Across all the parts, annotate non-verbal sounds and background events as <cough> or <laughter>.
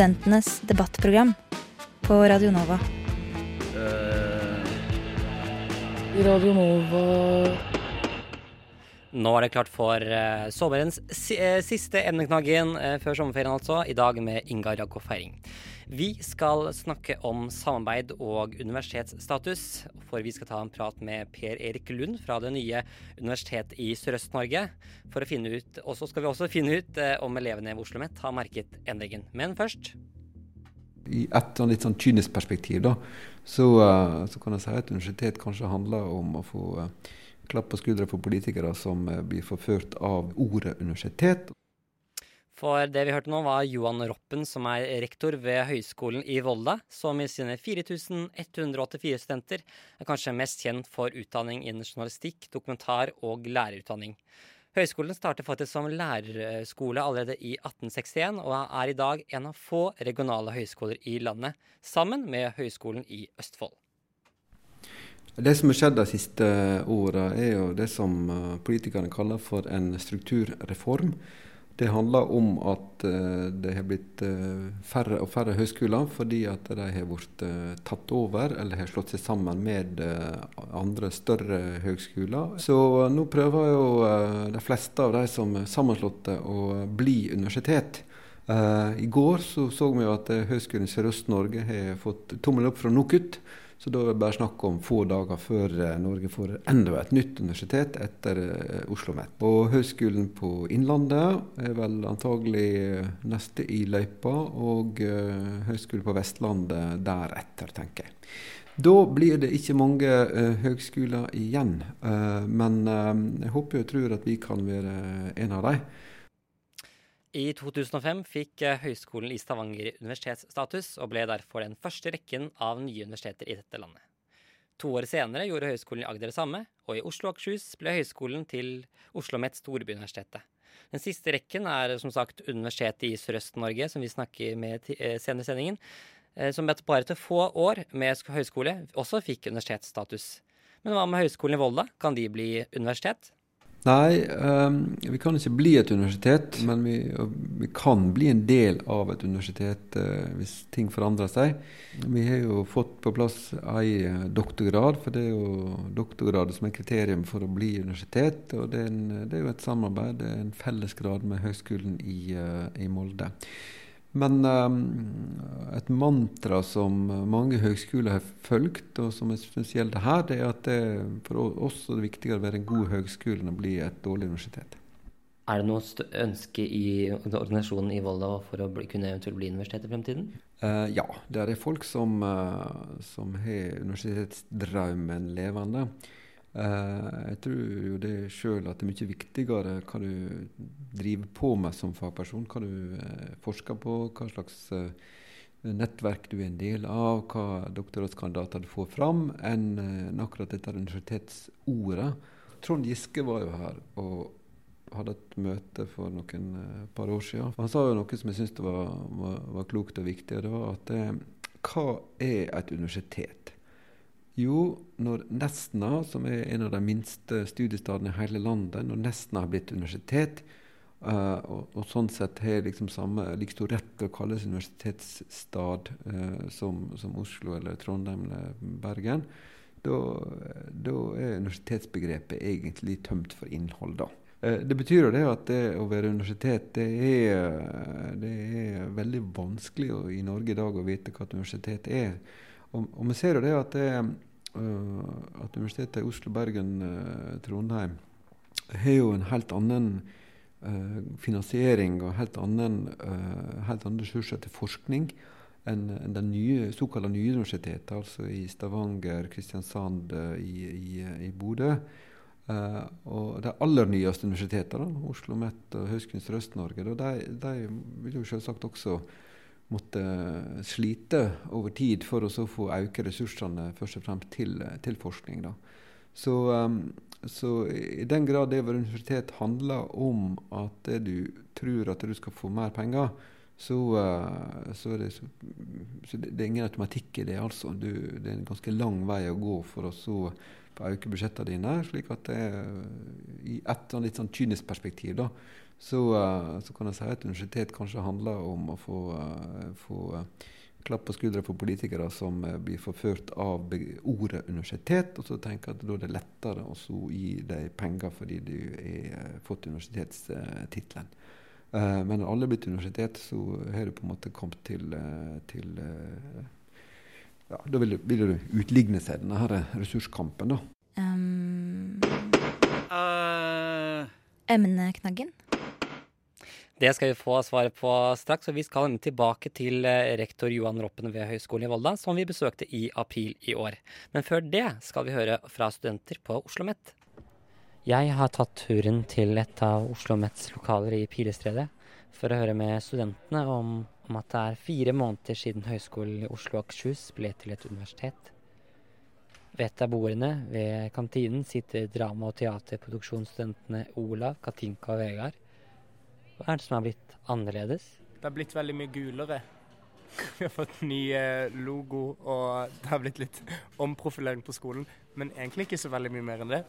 Studentenes debattprogram på Radio Nova. Uh, Radio Nova Nå er det klart for uh, sommerens si uh, siste emneknaggen før sommerferien, altså. I dag med Ingar Jakob Feiring. Vi skal snakke om samarbeid og universitetsstatus. For vi skal ta en prat med Per Erik Lund fra det nye Universitetet i Sørøst-Norge. For å finne ut, Og så skal vi også finne ut eh, om elevene ved Oslo OsloMet har merket endringen. Men først I et sånn litt sånn kynisk perspektiv da, så, eh, så kan jeg si at universitet kanskje handler om å få eh, klapp på skuldra for politikere som blir forført av ordet universitet. For det vi hørte nå, var Johan Roppen, som er rektor ved Høgskolen i Volda, som i sine 4184 studenter er kanskje mest kjent for utdanning innen journalistikk, dokumentar og lærerutdanning. Høgskolen startet faktisk som lærerskole allerede i 1861, og er i dag en av få regionale høyskoler i landet, sammen med Høgskolen i Østfold. Det som har skjedd de siste åra, er jo det som eh, politikerne kaller for en strukturreform. Det handler om at eh, det har blitt eh, færre og færre høyskoler fordi at de har blitt eh, tatt over eller har slått seg sammen med andre større høyskoler. Så nå prøver jo de fleste av de som er sammenslåtte å bli universitet. I går så, så vi at Høgskolen Sørøst-Norge har fått tommel opp fra NOKUT. Så da er det bare snakk om få dager før eh, Norge får enda et nytt universitet etter eh, Oslo OsloMet. Og Høgskolen på Innlandet er vel antagelig eh, neste i løypa, og Høgskolen på Vestlandet deretter, tenker jeg. Da blir det ikke mange uh, høgskoler igjen, uh, men uh, jeg håper og tror at vi kan være en av dem. I 2005 fikk eh, Høgskolen i Stavanger universitetsstatus, og ble derfor den første rekken av nye universiteter i dette landet. To år senere gjorde Høgskolen i Agder det samme, og i Oslo og Akershus ble høyskolen til Oslo OsloMet Storbyuniversitetet. Den siste rekken er som sagt Universitetet i Sørøst-Norge, som vi snakker med eh, senere i sendingen, eh, som etter bare til få år med høyskole også fikk universitetsstatus. Men hva med Høgskolen i Volda? Kan de bli universitet? Nei, um, vi kan ikke bli et universitet, men vi, vi kan bli en del av et universitet uh, hvis ting forandrer seg. Vi har jo fått på plass ei doktorgrad, for det er jo doktorgrad som er kriterium for å bli universitet. Og det er, en, det er jo et samarbeid, det er en fellesgrad med Høgskolen i, uh, i Molde. Men um, et mantra som mange høgskoler har fulgt, og som er spesielt her, det er at det, for oss er det viktigere å være en god høgskole enn å bli et dårlig universitet. Er det noe ønske i organisasjonen i Volda for å bli, kunne eventuelt bli universitet i fremtiden? Uh, ja, det er folk som, uh, som har universitetsdrømmen levende. Uh, jeg tror jo det sjøl at det er mye viktigere hva du driver på med som fagperson. Hva du uh, forsker på, hva slags uh, nettverk du er en del av, hva doktorgradskandidater du får fram, enn akkurat dette universitetsordet. Trond Giske var jo her og hadde et møte for noen par år siden. Han sa jo noe som jeg syntes var, var, var, klokt og viktig. og det var at hva er et universitet? Jo, når Nesna, som er en av de minste studiestedene i hele landet, når Nesna har blitt universitet, uh, og, og, sånn sett har liksom samme like stor rett til å kalles universitetsstad uh, som, som, Oslo eller Trondheim eller Bergen, da, er universitetsbegrepet egentlig tømt for innhold. da. Uh, det betyr jo det at det å være universitet, det er, det er veldig vanskelig i Norge i dag å vite hva et universitet er. Og, og vi ser jo det at, det, uh, at Universitetet i Oslo, Bergen, uh, Trondheim har jo en helt annen uh, finansiering og helt annen, helt andre ressurser til forskning enn en den nye, såkalte nye universitetet, altså i Stavanger, Kristiansand, i, i, i Bodø. Uh, og de aller nyeste universitetene, Oslo Met og Høgskolen Sørøst-Norge, de, de vil jo selvsagt også måtte slite over tid for å få øke ressursene først og fremst til, til forskning. Da. Så, um, så, i den grad det ved universitet handler om at du tror at du skal få mer penger, så, uh, så, det, så det, det, er ingen automatikk i det. altså. Du, det er en ganske lang vei å gå for å så øke budsjettene dine. slik at det, I et litt sånn kynisk perspektiv da, så, uh, så, kan jeg si at universitet kanskje handler om å få, uh, få uh, klapp på skuldra for politikere som blir forført av ordet universitet. Og så tenker at da er det lettere å gi deg penger fordi du har fått universitetstittelen. men når alle er blitt universitet, så har du på en måte kommet til, til ja, Da vil, vil du utligne seg denne her ressurskampen, da. Um, uh. Emneknaggen? Det skal vi få svaret på straks, og vi skal tilbake til eh, rektor Johan Roppen ved Høgskolen i Volda, som vi besøkte i april i år. Men før det skal vi høre fra studenter på Oslo OsloMet. Jeg har tatt turen til et av Oslo OsloMets lokaler i Pilestredet for å høre med studentene om om at det er fire måneder siden Høgskolen i Oslo og Akershus ble til et universitet. Ved et av bordene ved kantinen sitter drama- og teaterproduksjonsstudentene Olav, Katinka og Vegard. Hva er det som har blitt annerledes? Det har blitt veldig mye gulere. <laughs> Vi har fått ny eh, logo, og det har blitt litt omprofilering på skolen. Men egentlig ikke så veldig mye mer enn det.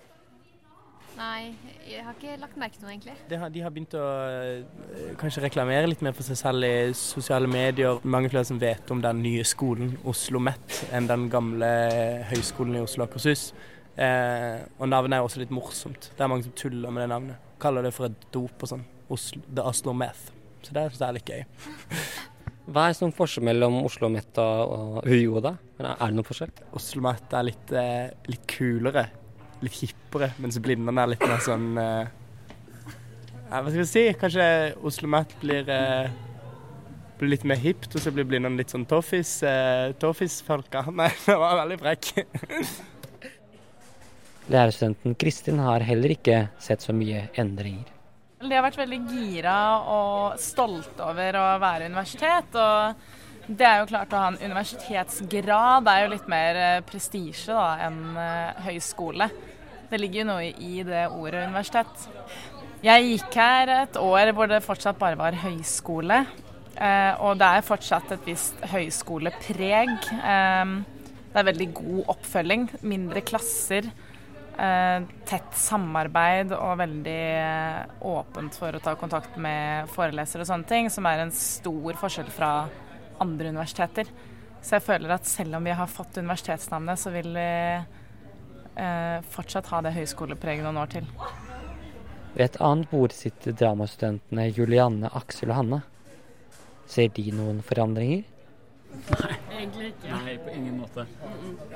Nei, jeg har ikke lagt merke til noe, egentlig. Har, de har begynt å øh, kanskje reklamere litt mer for seg selv i sosiale medier. Mange flere som vet om den nye skolen, Oslo OsloMet, enn den gamle høyskolen i Oslo og Akershus. Eh, og navnet er også litt morsomt. Det er mange som tuller med det navnet. Kaller det for et dop og sånn. Oslo, The Oslo Meth. Så det er litt gøy. <laughs> Hva er sånn forskjell mellom Oslo-Meth og UiO, da? Er det noen forskjell? Oslo-Meth er litt, eh, litt kulere litt hippere, mens Blindern er litt mer sånn eh, Hva skal vi si? Kanskje Oslo-Meth blir, eh, blir litt mer hipt, og så blir Blindern litt sånn toffis, Eh, toffisfolka. <laughs> Nei, det var veldig frekk. Lærerstudenten Kristin har heller ikke sett så mye endringer. De har vært veldig gira og stolte over å være universitet. og det er jo klart å ha en universitetsgrad det er jo litt mer prestisje enn høyskole. Det ligger jo noe i det ordet universitet. Jeg gikk her et år hvor det fortsatt bare var høyskole. Eh, og det er fortsatt et visst høyskolepreg. Eh, det er veldig god oppfølging. Mindre klasser. Eh, tett samarbeid og veldig åpent for å ta kontakt med forelesere og sånne ting, som er en stor forskjell fra andre universiteter. Så jeg føler at selv om vi har fått universitetsnavnet, så vil vi eh, fortsatt ha det høyskolepreget noen år til. Ved et annet bord sitter dramastudentene Julianne, Aksel og Hanne. Ser de noen forandringer? Nei, egentlig ikke. Nei, på ingen måte.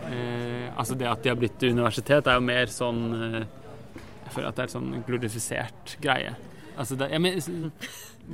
Eh, altså Det at de har blitt universitet, er jo mer sånn eh, Jeg føler at det er en sånn glorifisert greie. Altså det, mener,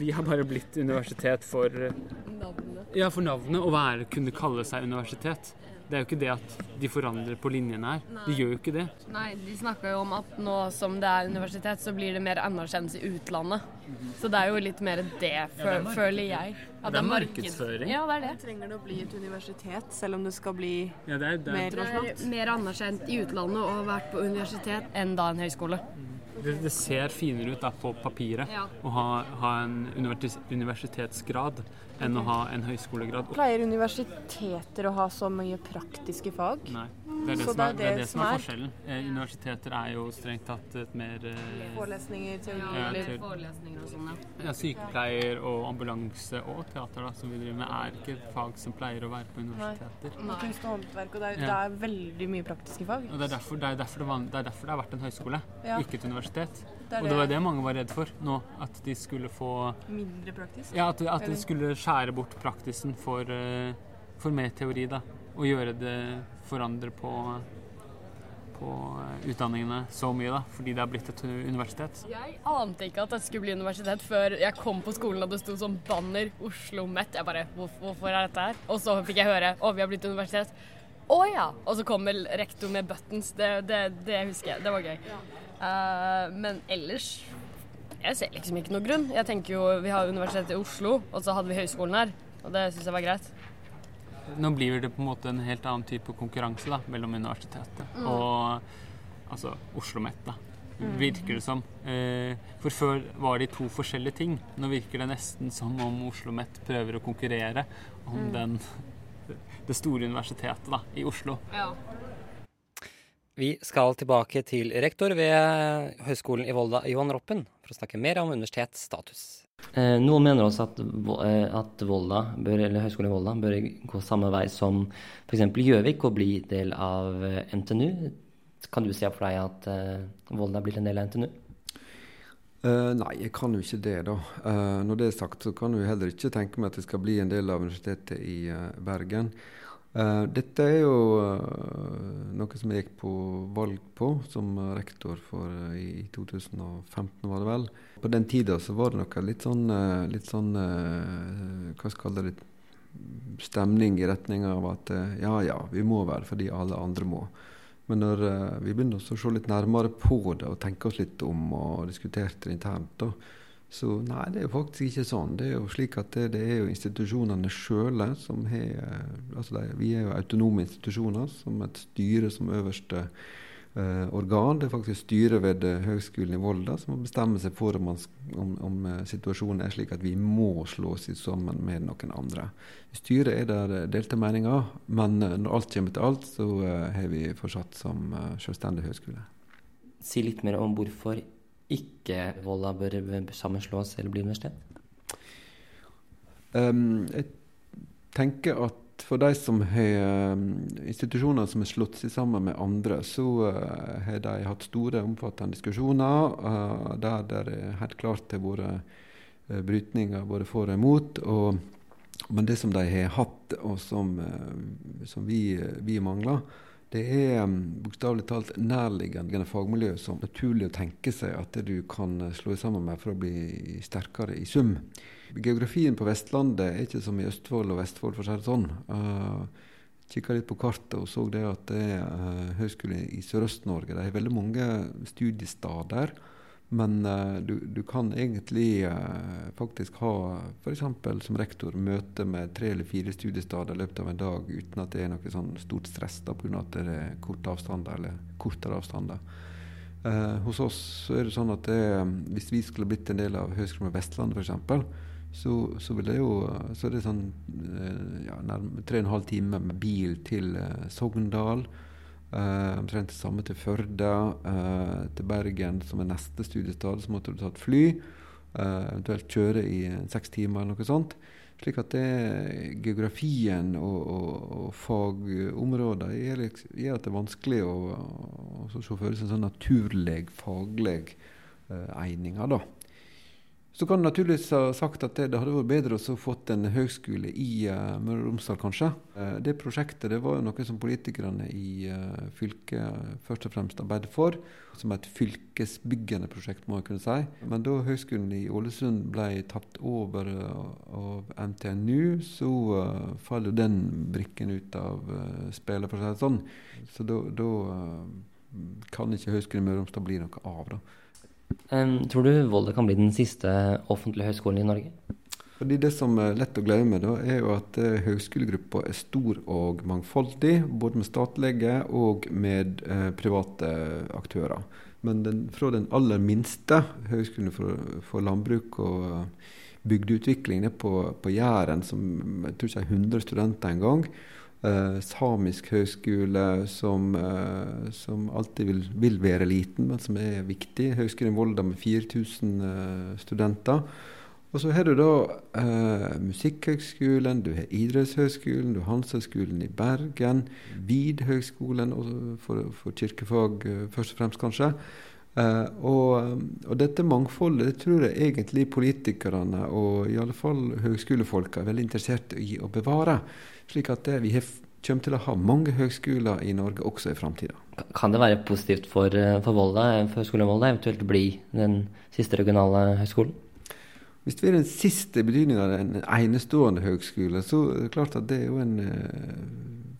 vi har bare blitt universitet for Navnet. Ja, for navnet. Å være, kunne kalle seg universitet. Det er jo ikke det at de forandrer på linjene her. Nei. De gjør jo ikke det. Nei, de snakker jo om at nå som det er universitet, så blir det mer anerkjennelse i utlandet. Mm -hmm. Så det er jo litt mer det, ja, det føler jeg. At det er markedsføring. Ja, det er det. Trenger det å bli et universitet, selv om det skal bli ja, det er, det er. mer? Mer anerkjent i utlandet og vært på universitet enn da en høyskole. Det, det, ser finere ut da, på papiret ja. å ha, ha en universitetsgrad enn å ha en høyskolegrad. Pleier universiteter å ha så mye praktiske fag? Nei. Det er det, som er, det, er, det som er, forskjellen. Eh, universiteter er jo strengt tatt et mer eh, Forelesninger, teori ja, eller forelesninger og sånn, ja. ja. Sykepleier og ambulanse og teater da, som vi driver med, er ikke fag som pleier å være på universiteter. Nei. Kunst og håndverk, og det er, ja. det er, veldig mye praktiske fag. Og det er derfor det, er derfor var, det, er derfor har vært en høyskole, ikke et universitet. og det var det mange var redd for nå, at de skulle få Mindre praktisk? Ja, at, at de skulle skjære bort praktisen for, uh, for mer teori, da. Og gjøre det forandre på, på utdanningene så mye, da, fordi det har blitt et universitet. Jeg ante ikke at det skulle bli universitet før jeg kom på skolen og det sto sånn banner Oslo Met. Jeg bare hvorfor er dette her? Og så fikk jeg høre å, vi har blitt universitet. Å ja! Og så kommer rektor med buttons. Det, det, det husker jeg. Det var gøy. Uh, men ellers Jeg ser liksom ikke noe grunn. Jeg tenker jo, Vi har Universitetet i Oslo, og så hadde vi høyskolen her. Og det syns jeg var greit. Nå blir det på en måte en helt annen type konkurranse da, mellom universitetet Mm. og altså Oslo OsloMet, da. Mm. Virker det som. Eh, for før var de to forskjellige ting. Nå virker det nesten som om Oslo OsloMet prøver å konkurrere om Mm. den, det store universitetet da, i Oslo. Ja. Vi skal tilbake til rektor ved Høgskolen i Volda, Johan Roppen, for å snakke mer om universitetsstatus. Eh, noen mener også at, eh, at Volda, bør, eller Høgskolen i Volda bør gå samme vei som f.eks. Gjøvik og bli del av eh, NTNU. Kan du se for deg at eh, Volda blir en del av NTNU? Uh, nei, jeg kan jo ikke det, da. Uh, når det er sagt, så kan jeg heller ikke tenke meg at det skal bli en del av Universitetet i uh, Bergen. Eh, dette er jo eh, noe som jeg gikk på valg på som rektor for eh, i 2015, var det vel. På den tida så var det noe litt sånn, litt sånn Hva skal jeg det? Stemning i retning av at ja ja, vi må vel fordi alle andre må. Men når vi begynner å se litt nærmere på det og tenke oss litt om og diskuterte det internt, da, så nei, det er jo faktisk ikke sånn. Det er jo slik at det, det er jo institusjonene sjøle som har eh, altså det, Vi er jo autonome institusjoner som et styre som øverste eh, organ. Det er faktisk styret ved eh, Høgskolen i Volda som må bestemme seg for om, om, om eh, situasjonen er slik at vi må slå oss sammen med noen andre. I styret er det delte meninger, men når alt kommer til alt, så har vi fortsatt som selvstendig høgskole. Si litt mer om hvorfor ikke Volda bør sammenslås eller bli universitet. Um, jeg tenker at for de som har um, institusjoner som har slått seg sammen med andre, så uh, har de hatt store, omfattende diskusjoner uh, der det helt klart har vært uh, brytninger både for og imot. Og, men det som de har hatt, og som, som vi, vi mangler, det er um, bokstavelig talt nærliggende fagmiljø som er naturlig å tenke seg at du kan uh, slå sammen med for å bli sterkere i sum. Geografien på Vestlandet er ikke som i Østfold og Vestfold, for å si det sånn. Uh, Kikka litt på kartet og så det at det er uh, Høgskolen i Sørøst-Norge. De har veldig mange studiesteder. Men uh, du, du kan egentlig uh, faktisk ha f.eks. som rektor møte med tre eller fire studiesteder i løpet av en dag uten at det er noe sånn stort stress da, pga. at det er korte avstander eller kortere avstander. Uh, hos oss så er det sånn at det, hvis vi skulle blitt en del av Høgskolen Vestlandet f.eks., så, så, så er det sånn ja, nærmere tre og en halv time med bil til Sogndal. Uh, omtrent det samme til Førde. Uh, til Bergen, som er neste studiestad, så måtte du ta et fly. Uh, eventuelt kjøre i seks timer eller noe sånt. Slik at det, geografien og, og, og fagområder gjør, at det er vanskelig å, å, å se for seg en sånn naturlig, faglig egninger, da. Så kan du naturligvis ha sagt at det, det hadde vært bedre å fått en høgskole i uh, Møre og Romsdal, kanskje. Uh, det prosjektet det var noe som politikerne i uh, fylket først og fremst arbeidet for. Som et fylkesbyggende prosjekt, må jeg kunne si. Men da Høgskolen i Ålesund ble tatt over av NTNU, så faller den brikken ut av spillet, for å si det sånn. Så da kan ikke Høgskolen i Møre og Romsdal bli noe av, da. Um, tror du Volda kan bli den siste offentlige høgskolen i Norge? Fordi Det som er lett å glemme, da, er jo at uh, høyskolegruppa er stor og mangfoldig. Både med statlige og med uh, private aktører. Men den, fra den aller minste høgskolen for, for landbruk og uh, bygdeutvikling ned på, på Jæren, som jeg tror ikke er 100 studenter engang, Uh, samisk høgskole som, eh, som alltid vil, vil, være liten, men som er viktig. Høgskolen i Volda med 4000 eh, studenter. Og så har du da Musikkhøgskolen, du har Idrettshøgskolen, du har Handelshøgskolen i Bergen, Vidhøgskolen for, for kirkefag først og fremst, kanskje. Og, og, dette mangfoldet det tror jeg egentlig politikerne og i alle fall høgskolefolka er veldig interessert i å bevare. Slik at vi har, kommer til å ha mange høgskoler i Norge også i framtida. Kan det være positivt for, for Volda, for Høgskolen Volda eventuelt bli den siste regionale høgskolen? Hvis vi er den siste betydningen av en enestående høgskole, så er det klart at det er jo en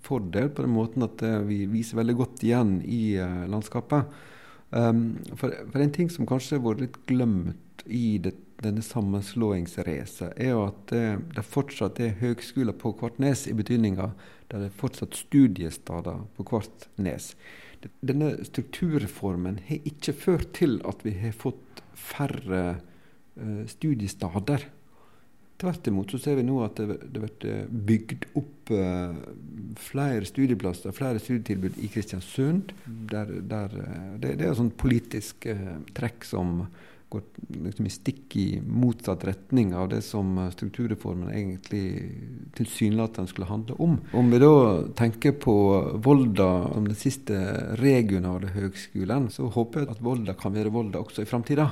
fordel på den måten at vi viser veldig godt igjen i landskapet. Um, for, for, en ting som kanskje har vært litt glemt i det, denne sammenslåingsreisen, er jo at det, det fortsatt er høgskoler på hvert nes, i betydninga der det er fortsatt studiesteder på hvert nes. Denne strukturreformen har ikke ført til at vi har fått færre uh, studiesteder. Tvert imot så ser vi nå at det, det blir bygd opp flere studieplasser, flere studietilbud i Kristiansund. Der, der, eh, det, det, er et sånn politisk trekk som går liksom i stikk i motsatt retning av det som strukturreformen egentlig tilsynelatende skulle handle om. Om vi da tenker på Volda som den siste regionale høgskolen, så håper jeg at Volda kan være Volda også i framtida.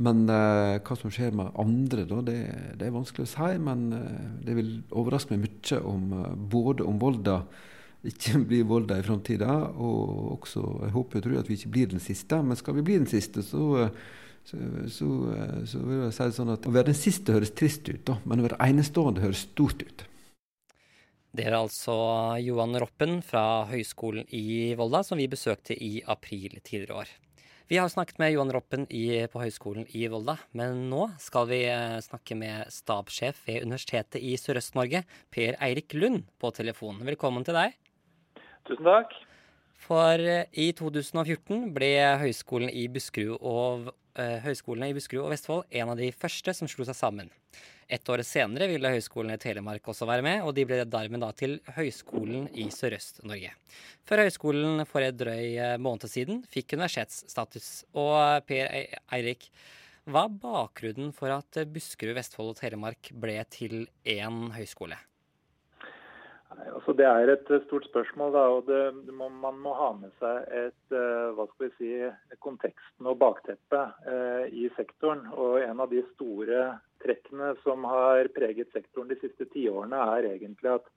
Men eh, hva som skjer med andre, da, det, det, er vanskelig å si. Men eh, det vil overraske meg mye om uh, både om Volda ikke <laughs> blir Volda i framtida, og også jeg håper og tror at vi ikke blir den siste. Men skal vi bli den siste, så, så, så, så vil jeg si det sånn at å være den siste høres trist ut, da, men å være enestående høres stort ut. Det er altså Johan Roppen fra Høgskolen i Volda, som vi besøkte i april tidligere år. Vi har snakket med Johan Roppen i, på Høgskolen i Volda, men nå skal vi eh, snakke med stabssjef ved Universitetet i Sørøst-Norge, Per Eirik Lund, på telefon. Velkommen til deg. Tusen takk. For eh, i 2014 ble Høgskolen i Buskerud og, uh, Høgskolene i Buskerud og Vestfold en av de første som slo seg sammen. Et år senere ville Høgskolen i Telemark også være med, og de ble dermed da til Høgskolen i Sørøst-Norge. Før høyskolen for et drøy eh, måned siden fikk universitetsstatus. Og Per Eirik, hva er bakgrunnen for at Buskerud, Vestfold og Telemark ble til én høyskole? Altså, det er et eh, stort spørsmål. Da, og det, Man må ha med seg et, uh, hva skal vi si, konteksten og bakteppet uh, i sektoren. Og En av de store trekkene som har preget sektoren de siste tiårene, er egentlig at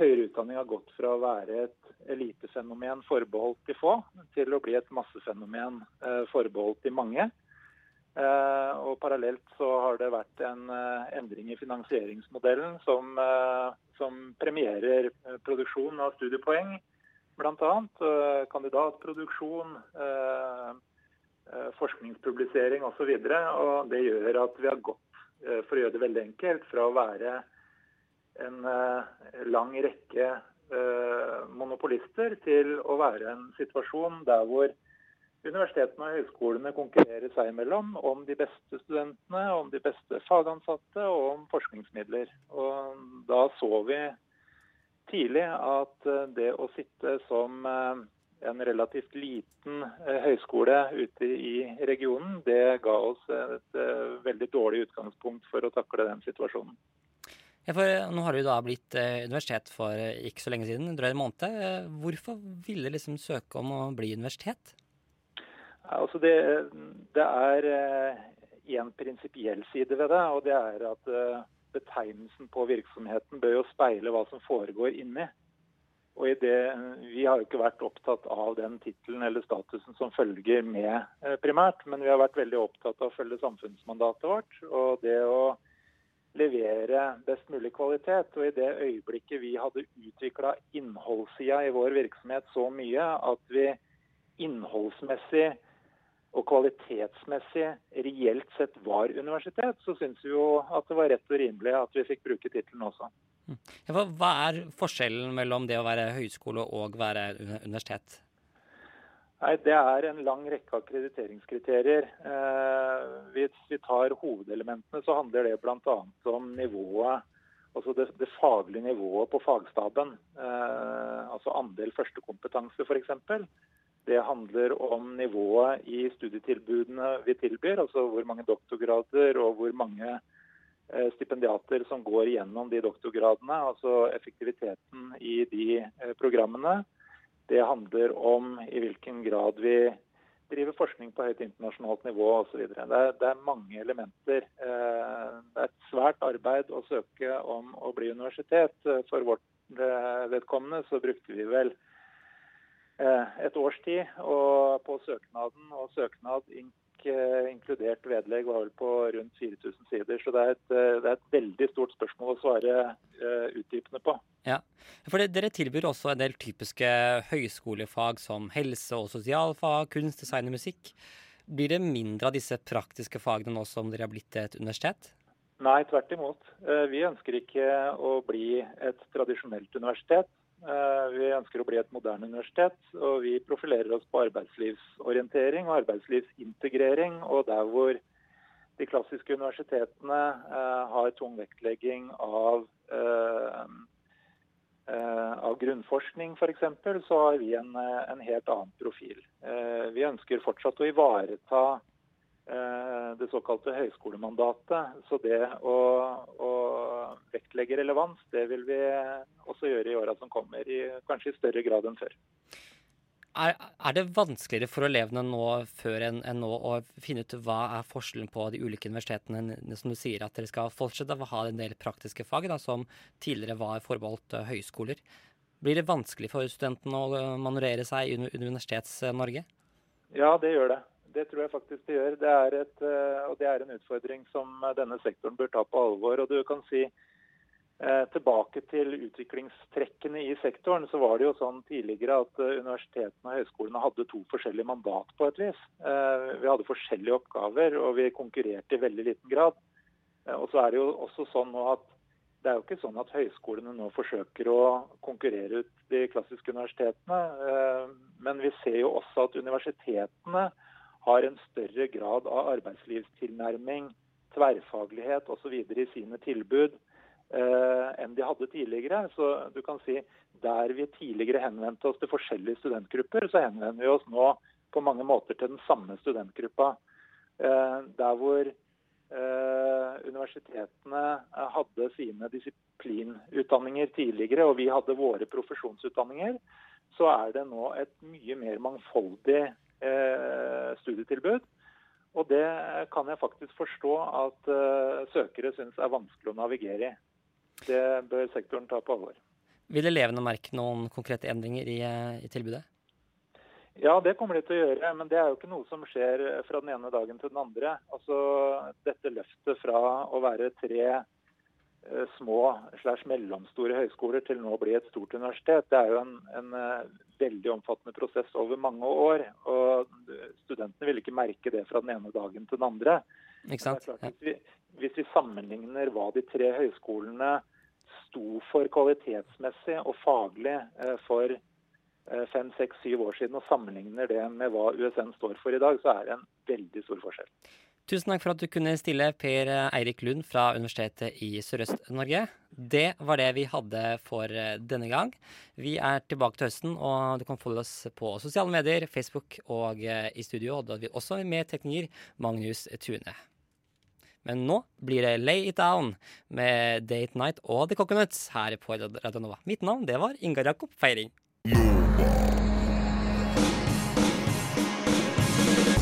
høyere utdanning har gått fra å være et elitefenomen forbeholdt de få, til å bli et massefenomen uh, forbeholdt de mange. Uh, og Parallelt så har det vært en uh, endring i finansieringsmodellen som, uh, som premierer produksjon av studiepoeng, bl.a. kandidatproduksjon, forskningspublisering osv. Det gjør at vi har gått, for å gjøre det veldig enkelt, fra å være en lang rekke monopolister til å være en situasjon der hvor Universitetene og høyskolene konkurrerer seg imellom om de beste studentene, om de beste fagansatte og om forskningsmidler. Og da så vi tidlig at eh, det å sitte som eh, en relativt liten eh, høyskole ute i regionen, det ga oss et veldig dårlig utgangspunkt for å takle den situasjonen. Ja, Nå har du da blitt universitet for ikke så lenge siden, drøy måned. Hvorfor ville du liksom søke om å bli universitet? Altså det, det er eh, prinsipiell side ved det, og det er at eh, betegnelsen på virksomheten bør jo speile hva som foregår inni. Og det, Vi har jo ikke vært opptatt av den tittelen eller statusen som følger med eh, primært, men vi har vært veldig opptatt av å følge samfunnsmandatet vårt. Og det å levere best mulig kvalitet. Og i det øyeblikket vi hadde utvikla innholdssida i vår virksomhet så mye at vi innholdsmessig og kvalitetsmessig reelt sett var universitet, så syns vi jo at det var rett og rimelig at vi fikk bruke tittelen også. Mm. Hva er forskjellen mellom det å være høyskole og være universitet? Nei, Det er en lang rekke akkrediteringskriterier. Eh, hvis vi tar hovedelementene, så handler det bl.a. om nivået, altså det, det, faglige nivået på fagstaben. Eh, altså andel førstekompetanse, f.eks. Det handler om nivået i studietilbudene vi tilbyr, altså hvor mange doktorgrader og hvor mange eh, stipendiater som går gjennom de doktorgradene, altså effektiviteten i de eh, programmene. Det handler om i hvilken grad vi driver forskning på høyt internasjonalt nivå osv. Det, er, det er mange elementer. Eh, det er et svært arbeid å søke om å bli universitet. For vårt vedkommende så brukte vi vel et års tid og på søknaden. Og søknad eh, inkludert vedlegg, var vel på rundt 4000 sider. Så det er et, eh, det er et veldig stort spørsmål å svare eh, utdypende på. Ja, for det, Dere tilbyr også en del typiske høyskolefag som helse- og sosialfag, kunst, design og musikk. Blir det mindre av disse praktiske fagene nå som dere har blitt et universitet? Nei, tvert imot. Eh, Vi ønsker ikke å bli et tradisjonelt universitet. Eh, Vi ønsker å bli et moderne universitet, og vi profilerer oss på arbeidslivsorientering og arbeidslivsintegrering. Og der hvor de klassiske universitetene eh, har tung vektlegging av, eh, av grunnforskning f.eks., så har vi en, en helt annen profil. Vi ønsker fortsatt å ivareta det såkalte høyskolemandatet. Så det å, å vektlegge relevans, det vil vi også gjøre i åra som kommer, i, kanskje i større grad enn før. Er, er det vanskeligere for elevene nå før enn en nå å finne ut hva er forskjellen på de ulike universitetene? Som du sier, at dere skal fortsette å ha en del praktiske fag da, som tidligere var forbeholdt eh, høyskoler. Blir det vanskelig for studentene å eh, manøvrere seg i Universitets-Norge? Ja, det gjør det. Det tror jeg faktisk det gjør. Det er, et, eh, og det er en utfordring som eh, denne sektoren bør ta på alvor. Og du kan si eh, Tilbake til utviklingstrekkene i sektoren, så var det jo sånn tidligere at universitetene og høyskolene hadde to forskjellige mandat på et vis. Vi hadde forskjellige oppgaver, og vi konkurrerte i veldig liten grad. Og så er det jo også sånn nå at det er jo ikke sånn at høyskolene nå forsøker å konkurrere ut de klassiske universitetene. Men vi ser jo også at universitetene har en større grad av arbeidslivstilnærming, tverrfaglighet osv. i sine tilbud eh, enn de hadde tidligere. Så du kan si der vi tidligere henvendte oss til forskjellige studentgrupper, så henvender vi oss nå på mange måter til den samme studentgruppa. Eh, der hvor eh, universitetene eh, hadde sine disiplinutdanninger tidligere, og vi hadde våre profesjonsutdanninger, så er det nå et mye mer mangfoldig eh, studietilbud. Og det kan jeg faktisk forstå at eh, søkere syns er vanskelig å navigere i. Det bør sektoren ta på alvor. Vil elevene merke noen konkrete endringer i, eh, i tilbudet? Ja, det kommer de til å gjøre, men det er jo ikke noe som skjer fra den ene dagen til den andre. Altså, Dette løftet fra å være tre små slash mellomstore høyskoler til nå å bli et stort universitet, det er jo en, en eh, veldig omfattende prosess over mange år. Og studentene vil ikke merke det fra den ene dagen til den andre. Klart, hvis, vi, hvis vi sammenligner hva de tre høyskolene sto for kvalitetsmessig og faglig eh, for eh, fem, seks, syv år siden, og sammenligner det med hva USN står for i dag, så er det en veldig stor forskjell. Tusen takk for at du kunne stille, Per Eirik Lund fra Universitetet i Sørøst-Norge. Det var det vi hadde for eh, denne gang. Vi er tilbake til høsten, og du kan følge oss på sosiale medier, Facebook og eh, i studio. Da har vi også med tekniker Magnus Tune. Men nå blir det Lay It Down med Date Night og The Coconuts her på Radio Nova. Mitt navn det var Ingar Jakob Feiring.